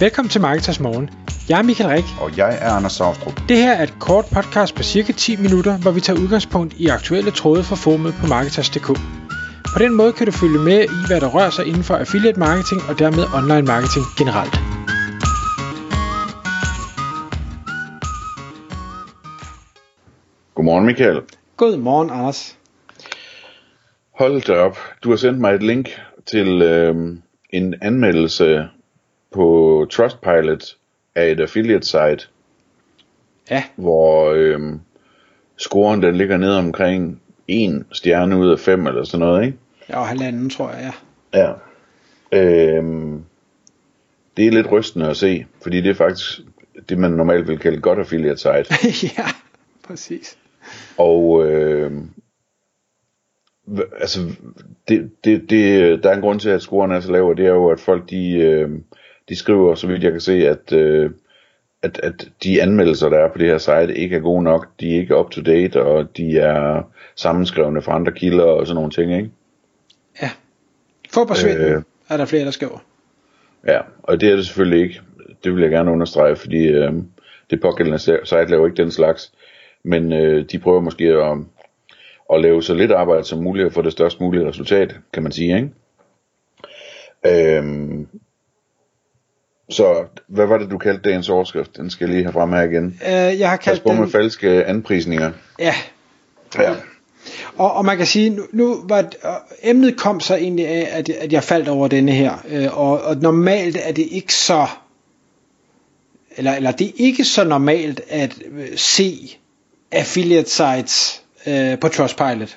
Velkommen til Marketers Morgen. Jeg er Michael Rik. Og jeg er Anders Saustrup. Det her er et kort podcast på cirka 10 minutter, hvor vi tager udgangspunkt i aktuelle tråde fra formet på Marketers.dk. På den måde kan du følge med i, hvad der rører sig inden for affiliate marketing og dermed online marketing generelt. Godmorgen Michael. Godmorgen, Anders. Hold da op. Du har sendt mig et link til øh, en anmeldelse på Trustpilot af et affiliate site, Ja, hvor øh, scoren den ligger ned omkring en stjerne ud af fem eller sådan noget, ikke? var halvanden, tror jeg, ja. Ja. Øh, det er lidt rystende at se, fordi det er faktisk det, man normalt vil kalde godt affiliate site. ja, præcis. Og øh, altså, det, det, det, der er en grund til, at scoren er så lav, og det er jo, at folk de, øh, de skriver, så vidt jeg kan se, at, øh, at, at de anmeldelser, der er på det her site, ikke er gode nok. De er ikke up to date, og de er sammenskrevne fra andre kilder og sådan nogle ting, ikke? Ja. Fodboldsvinden øh. Øh. er der flere, der skriver. Ja, og det er det selvfølgelig ikke. Det vil jeg gerne understrege, fordi øh, det pågældende site laver ikke den slags. Men øh, de prøver måske at, at lave så lidt arbejde som muligt og få det størst mulige resultat, kan man sige, ikke? Øhm, så hvad var det, du kaldte dagens overskrift? Den skal jeg lige have frem her igen. Øh, jeg har kaldt på med den... falske anprisninger. Ja, Ja. Og, og man kan sige, nu, nu var det, emnet kom så egentlig af, at, at jeg faldt over denne her, øh, og, og normalt er det ikke så, eller, eller det er ikke så normalt at øh, se affiliate sites øh, på Trustpilot.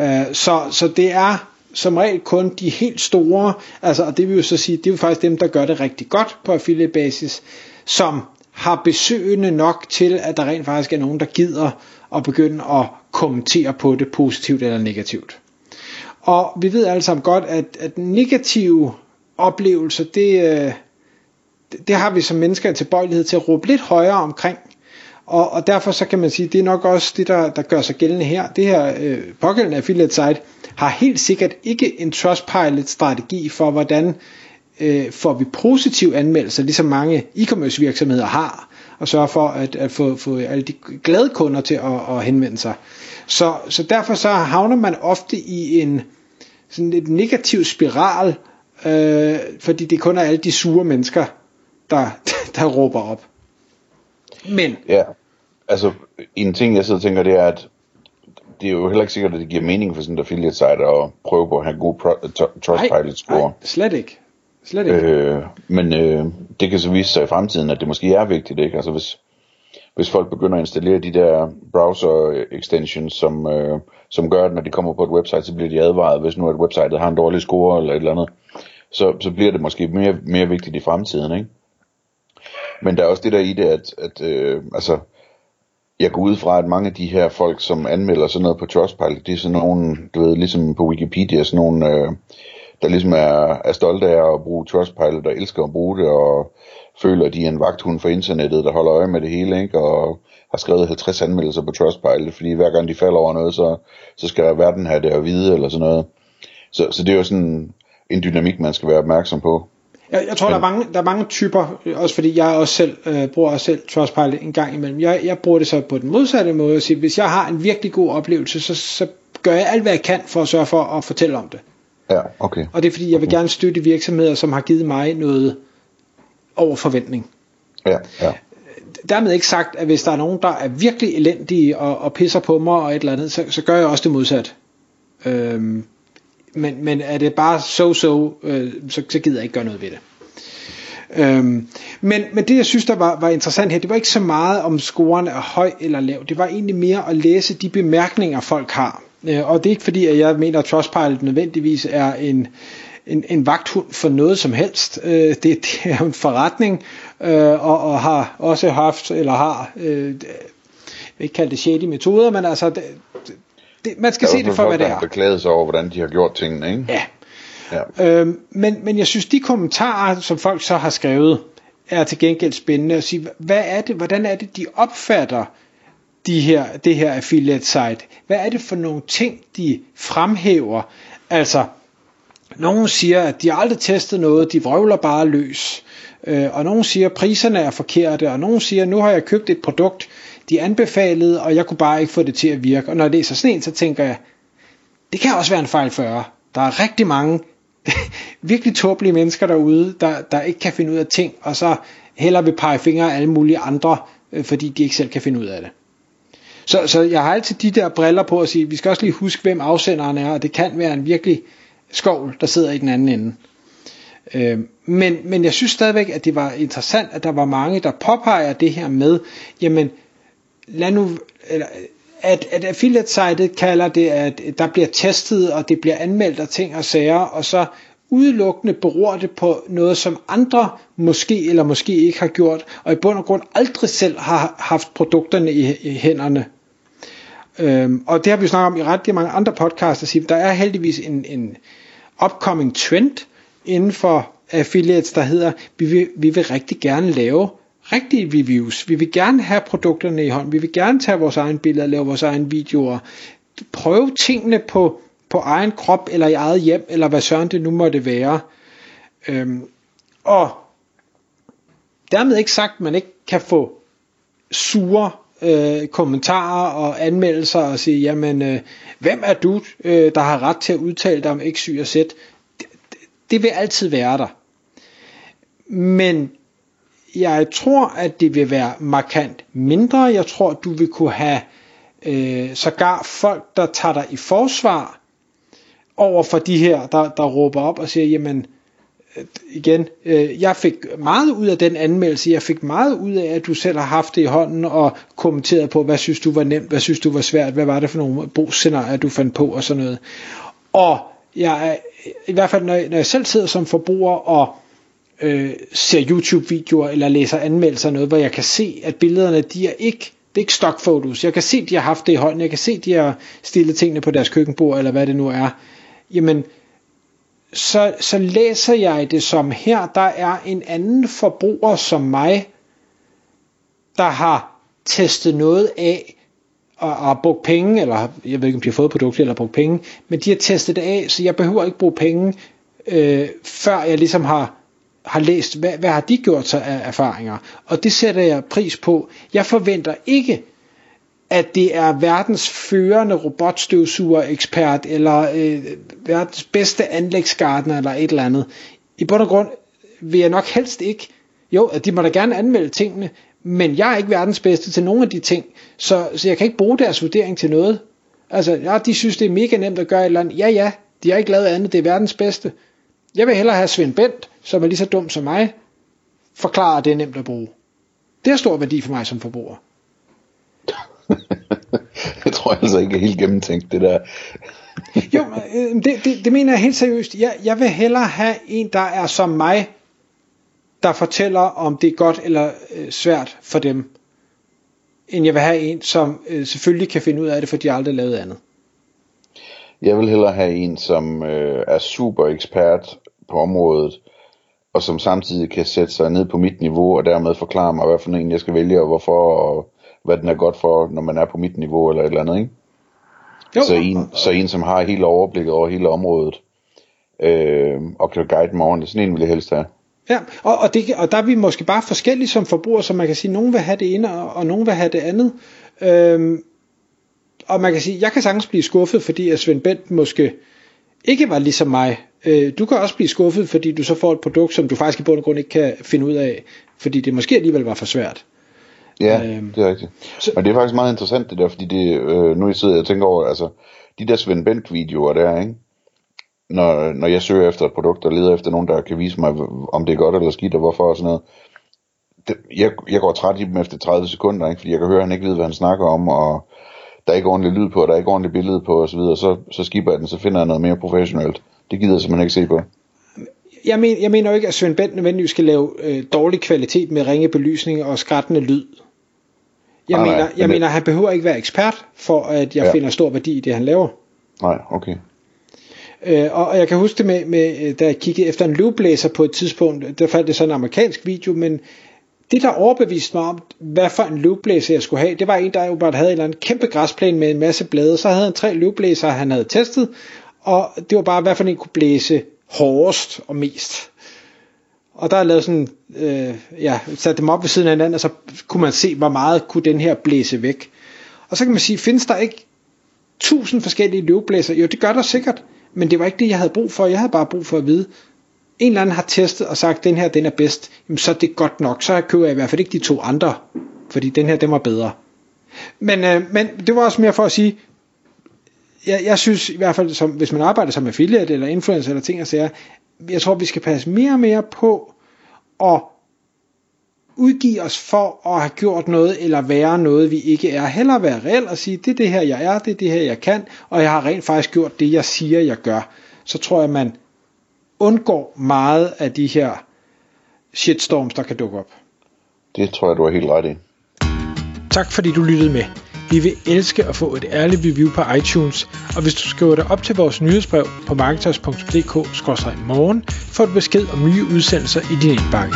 Øh, så, så det er som regel kun de helt store, altså, og det vil jo så sige, det er jo faktisk dem, der gør det rigtig godt på affiliate basis, som har besøgende nok til, at der rent faktisk er nogen, der gider at begynde at kommentere på det positivt eller negativt. Og vi ved alle sammen godt, at, at negative oplevelser, det, det, det har vi som mennesker en tilbøjelighed til at råbe lidt højere omkring. Og, og derfor så kan man sige, det er nok også det, der, der gør sig gældende her. Det her øh, pågældende affiliate site har helt sikkert ikke en Trustpilot-strategi for, hvordan øh, får vi positive anmeldelser, ligesom mange e-commerce virksomheder har, og sørge for at, at få, få alle de glade kunder til at, at henvende sig. Så, så derfor så havner man ofte i en sådan et negativ spiral, øh, fordi det kun er alle de sure mennesker, der, der råber op. Men, Ja, altså en ting jeg sidder og tænker, det er, at det er jo heller ikke sikkert, at det giver mening for sådan et affiliate site at prøve på at have en god pro- tr- Trustpilot score. nej, slet ikke. Slet ikke. Øh, men øh, det kan så vise sig i fremtiden, at det måske er vigtigt, ikke? Altså hvis, hvis folk begynder at installere de der browser extensions, som, øh, som gør, at når de kommer på et website, så bliver de advaret, hvis nu at websitet har en dårlig score eller et eller andet, så, så bliver det måske mere, mere vigtigt i fremtiden, ikke? Men der er også det der i det, at, at øh, altså, jeg går ud fra, at mange af de her folk, som anmelder sådan noget på Trustpilot, det er sådan nogle, du ved, ligesom på Wikipedia, sådan nogle, øh, der ligesom er, er stolte af at bruge Trustpilot og elsker at bruge det, og føler, at de er en vagthund for internettet, der holder øje med det hele, ikke? og har skrevet 50 anmeldelser på Trustpilot, fordi hver gang de falder over noget, så, så skal verden have det at vide, eller sådan noget. Så, så det er jo sådan en dynamik, man skal være opmærksom på. Jeg, jeg tror, der er, mange, der er mange typer, øh, også fordi jeg også selv øh, bruger også selv Trustpilot en gang imellem. Jeg, jeg bruger det så på den modsatte måde at sige, hvis jeg har en virkelig god oplevelse, så, så gør jeg alt, hvad jeg kan for at sørge for at fortælle om det. Ja, okay. Og det er fordi, jeg vil gerne støtte virksomheder, som har givet mig noget over forventning. Ja, ja. Dermed ikke sagt, at hvis der er nogen, der er virkelig elendige og, og pisser på mig og et eller andet, så, så gør jeg også det modsat. Øhm, men, men er det bare so-so, øh, så, så gider jeg ikke gøre noget ved det. Øhm, men, men det jeg synes der var, var interessant her Det var ikke så meget om scoren er høj eller lav. Det var egentlig mere at læse de bemærkninger folk har. Øh, Og det er ikke fordi at jeg mener at Trustpilot nødvendigvis er en, en, en vagthund for noget som helst. Øh, det, det er en forretning øh, og, og har også haft eller har øh, jeg vil ikke kalde det shady metoder Men altså det, det, man skal Der se det for hvad det der er har beklaget sig over, hvordan de har gjort tingene, ikke? Ja Ja. Øhm, men, men jeg synes, de kommentarer, som folk så har skrevet, er til gengæld spændende at sige, hvad er det, hvordan er det, de opfatter de her, det her affiliate site? Hvad er det for nogle ting, de fremhæver? Altså, Nogen siger, at de aldrig testet noget, de vrøvler bare løs. Øh, og nogen siger, at priserne er forkerte, og nogen siger, at nu har jeg købt et produkt, de anbefalede, og jeg kunne bare ikke få det til at virke. Og når det er så sent, så tænker jeg, det kan også være en fejl 40. Der er rigtig mange virkelig tåbelige mennesker derude, der, der ikke kan finde ud af ting, og så heller vil pege fingre af alle mulige andre, øh, fordi de ikke selv kan finde ud af det. Så, så jeg har altid de der briller på at sige, vi skal også lige huske, hvem afsenderen er, og det kan være en virkelig skovl, der sidder i den anden ende. Øh, men, men jeg synes stadigvæk, at det var interessant, at der var mange, der påpeger det her med, jamen, lad nu, eller, at, at affiliate-sitet kalder det, at der bliver testet, og det bliver anmeldt af ting og sager, og så udelukkende beror det på noget, som andre måske eller måske ikke har gjort, og i bund og grund aldrig selv har haft produkterne i, i hænderne. Øhm, og det har vi snakket om i ret mange andre podcasts, at der er heldigvis en, en upcoming trend inden for affiliates, der hedder, vi vil, vi vil rigtig gerne lave rigtige reviews. Vi vil gerne have produkterne i hånden. Vi vil gerne tage vores egen billeder, lave vores egen videoer. Prøve tingene på, på egen krop, eller i eget hjem, eller hvad søren det nu måtte være. Øhm, og dermed ikke sagt, at man ikke kan få sure øh, kommentarer og anmeldelser og sige, jamen, øh, hvem er du, øh, der har ret til at udtale dig om X, Y og Z? Det, det, det vil altid være der. Men jeg tror, at det vil være markant mindre. Jeg tror, du vil kunne have øh, sågar folk, der tager dig i forsvar over for de her, der, der råber op og siger, jamen, øh, igen, øh, jeg fik meget ud af den anmeldelse, jeg fik meget ud af, at du selv har haft det i hånden og kommenteret på, hvad synes du var nemt, hvad synes du var svært, hvad var det for nogle brugsscenarier, du fandt på og sådan noget. Og jeg er, i hvert fald, når jeg, når jeg selv sidder som forbruger og øh, ser YouTube-videoer eller læser anmeldelser noget, hvor jeg kan se, at billederne, de er ikke, det er ikke stockfotos. Jeg kan se, at de har haft det i hånden. Jeg kan se, at de har stillet tingene på deres køkkenbord, eller hvad det nu er. Jamen, så, så læser jeg det som her, der er en anden forbruger som mig, der har testet noget af, og har brugt penge, eller jeg ved ikke, om de har fået produktet eller brugt penge, men de har testet det af, så jeg behøver ikke bruge penge, øh, før jeg ligesom har har læst, hvad, hvad har de gjort sig af erfaringer? Og det sætter jeg pris på. Jeg forventer ikke, at det er verdens førende robotstøvsuger ekspert eller øh, verdens bedste anlægsgardner eller et eller andet. I bund og grund vil jeg nok helst ikke, jo, at de må da gerne anmelde tingene, men jeg er ikke verdens bedste til nogen af de ting, så, så jeg kan ikke bruge deres vurdering til noget. Altså, ja, de synes, det er mega nemt at gøre et eller andet. Ja, ja, de har ikke lavet andet, det er verdens bedste. Jeg vil hellere have Svend Bent, som er lige så dum som mig, forklare, at det er nemt at bruge. Det har stor værdi for mig som forbruger. jeg tror altså ikke er helt gennemtænkt, det der. jo, øh, det, det, det mener jeg helt seriøst. Jeg, jeg vil hellere have en, der er som mig, der fortæller, om det er godt eller øh, svært for dem, end jeg vil have en, som øh, selvfølgelig kan finde ud af det, for de har aldrig lavet andet. Jeg vil hellere have en, som øh, er super ekspert på området, og som samtidig kan sætte sig ned på mit niveau, og dermed forklare mig, hvad for en jeg skal vælge, og hvorfor, og hvad den er godt for, når man er på mit niveau, eller et eller andet, ikke? Jo, så, en, så en, som har hele overblikket over hele området, øh, og kan guide mig ordentligt, sådan en vil jeg helst have. Ja, og, og, det, og der er vi måske bare forskellige som forbrugere, så man kan sige, at nogen vil have det ene, og, og nogen vil have det andet. Øhm, og man kan sige, jeg kan sagtens blive skuffet, fordi at Svend Bent måske ikke var ligesom mig. Øh, du kan også blive skuffet, fordi du så får et produkt, som du faktisk i bund og grund ikke kan finde ud af, fordi det måske alligevel var for svært. Ja, øhm, det er rigtigt. Så, Men det er faktisk meget interessant det der, fordi det, øh, nu jeg sidder og tænker over, altså, de der Svend Bent videoer der, ikke? Når, når jeg søger efter et produkt og leder efter nogen, der kan vise mig, om det er godt eller skidt, og hvorfor og sådan noget, det, jeg, jeg går træt i dem efter 30 sekunder, ikke? fordi jeg kan høre, at han ikke ved, hvad han snakker om, og der er ikke ordentligt lyd på, der er ikke ordentligt billede på osv., så, så, så skipper jeg den, så finder jeg noget mere professionelt. Det gider jeg simpelthen ikke se på. Jeg, men, jeg mener jo ikke, at Svend Bent nødvendigvis skal lave øh, dårlig kvalitet med ringe belysning og skrættende lyd. Jeg, ah, mener, nej, jeg mener, han behøver ikke være ekspert, for at jeg ja. finder stor værdi i det, han laver. Nej, okay. Øh, og, og jeg kan huske det med, med, øh, da jeg kiggede efter en looplæser på et tidspunkt, der faldt det sådan en amerikansk video, men det der overbeviste mig om, hvad for en løvblæser jeg skulle have, det var en, der jo bare havde en eller anden kæmpe græsplæne med en masse blade. Så havde han tre løvblæser, han havde testet, og det var bare, hvad for en kunne blæse hårdest og mest. Og der er lavet sådan, øh, ja, sat dem op ved siden af hinanden, og så kunne man se, hvor meget kunne den her blæse væk. Og så kan man sige, findes der ikke tusind forskellige løvblæser? Jo, det gør der sikkert, men det var ikke det, jeg havde brug for. Jeg havde bare brug for at vide, en eller anden har testet og sagt, den her den er bedst, jamen så er det godt nok. Så køber jeg i hvert fald ikke de to andre, fordi den her den var bedre. Men, øh, men det var også mere for at sige, jeg, jeg synes i hvert fald, som, hvis man arbejder som affiliate eller influencer eller ting og sager, jeg tror, vi skal passe mere og mere på at udgive os for at have gjort noget eller være noget, vi ikke er. Heller være reel og sige, det er det her, jeg er, det er det her, jeg kan, og jeg har rent faktisk gjort det, jeg siger, jeg gør. Så tror jeg, man undgår meget af de her shitstorms, der kan dukke op. Det tror jeg, du er helt ret i. Tak fordi du lyttede med. Vi vil elske at få et ærligt review på iTunes, og hvis du skriver dig op til vores nyhedsbrev på marketers.dk-morgen, får du besked om nye udsendelser i din indbakke.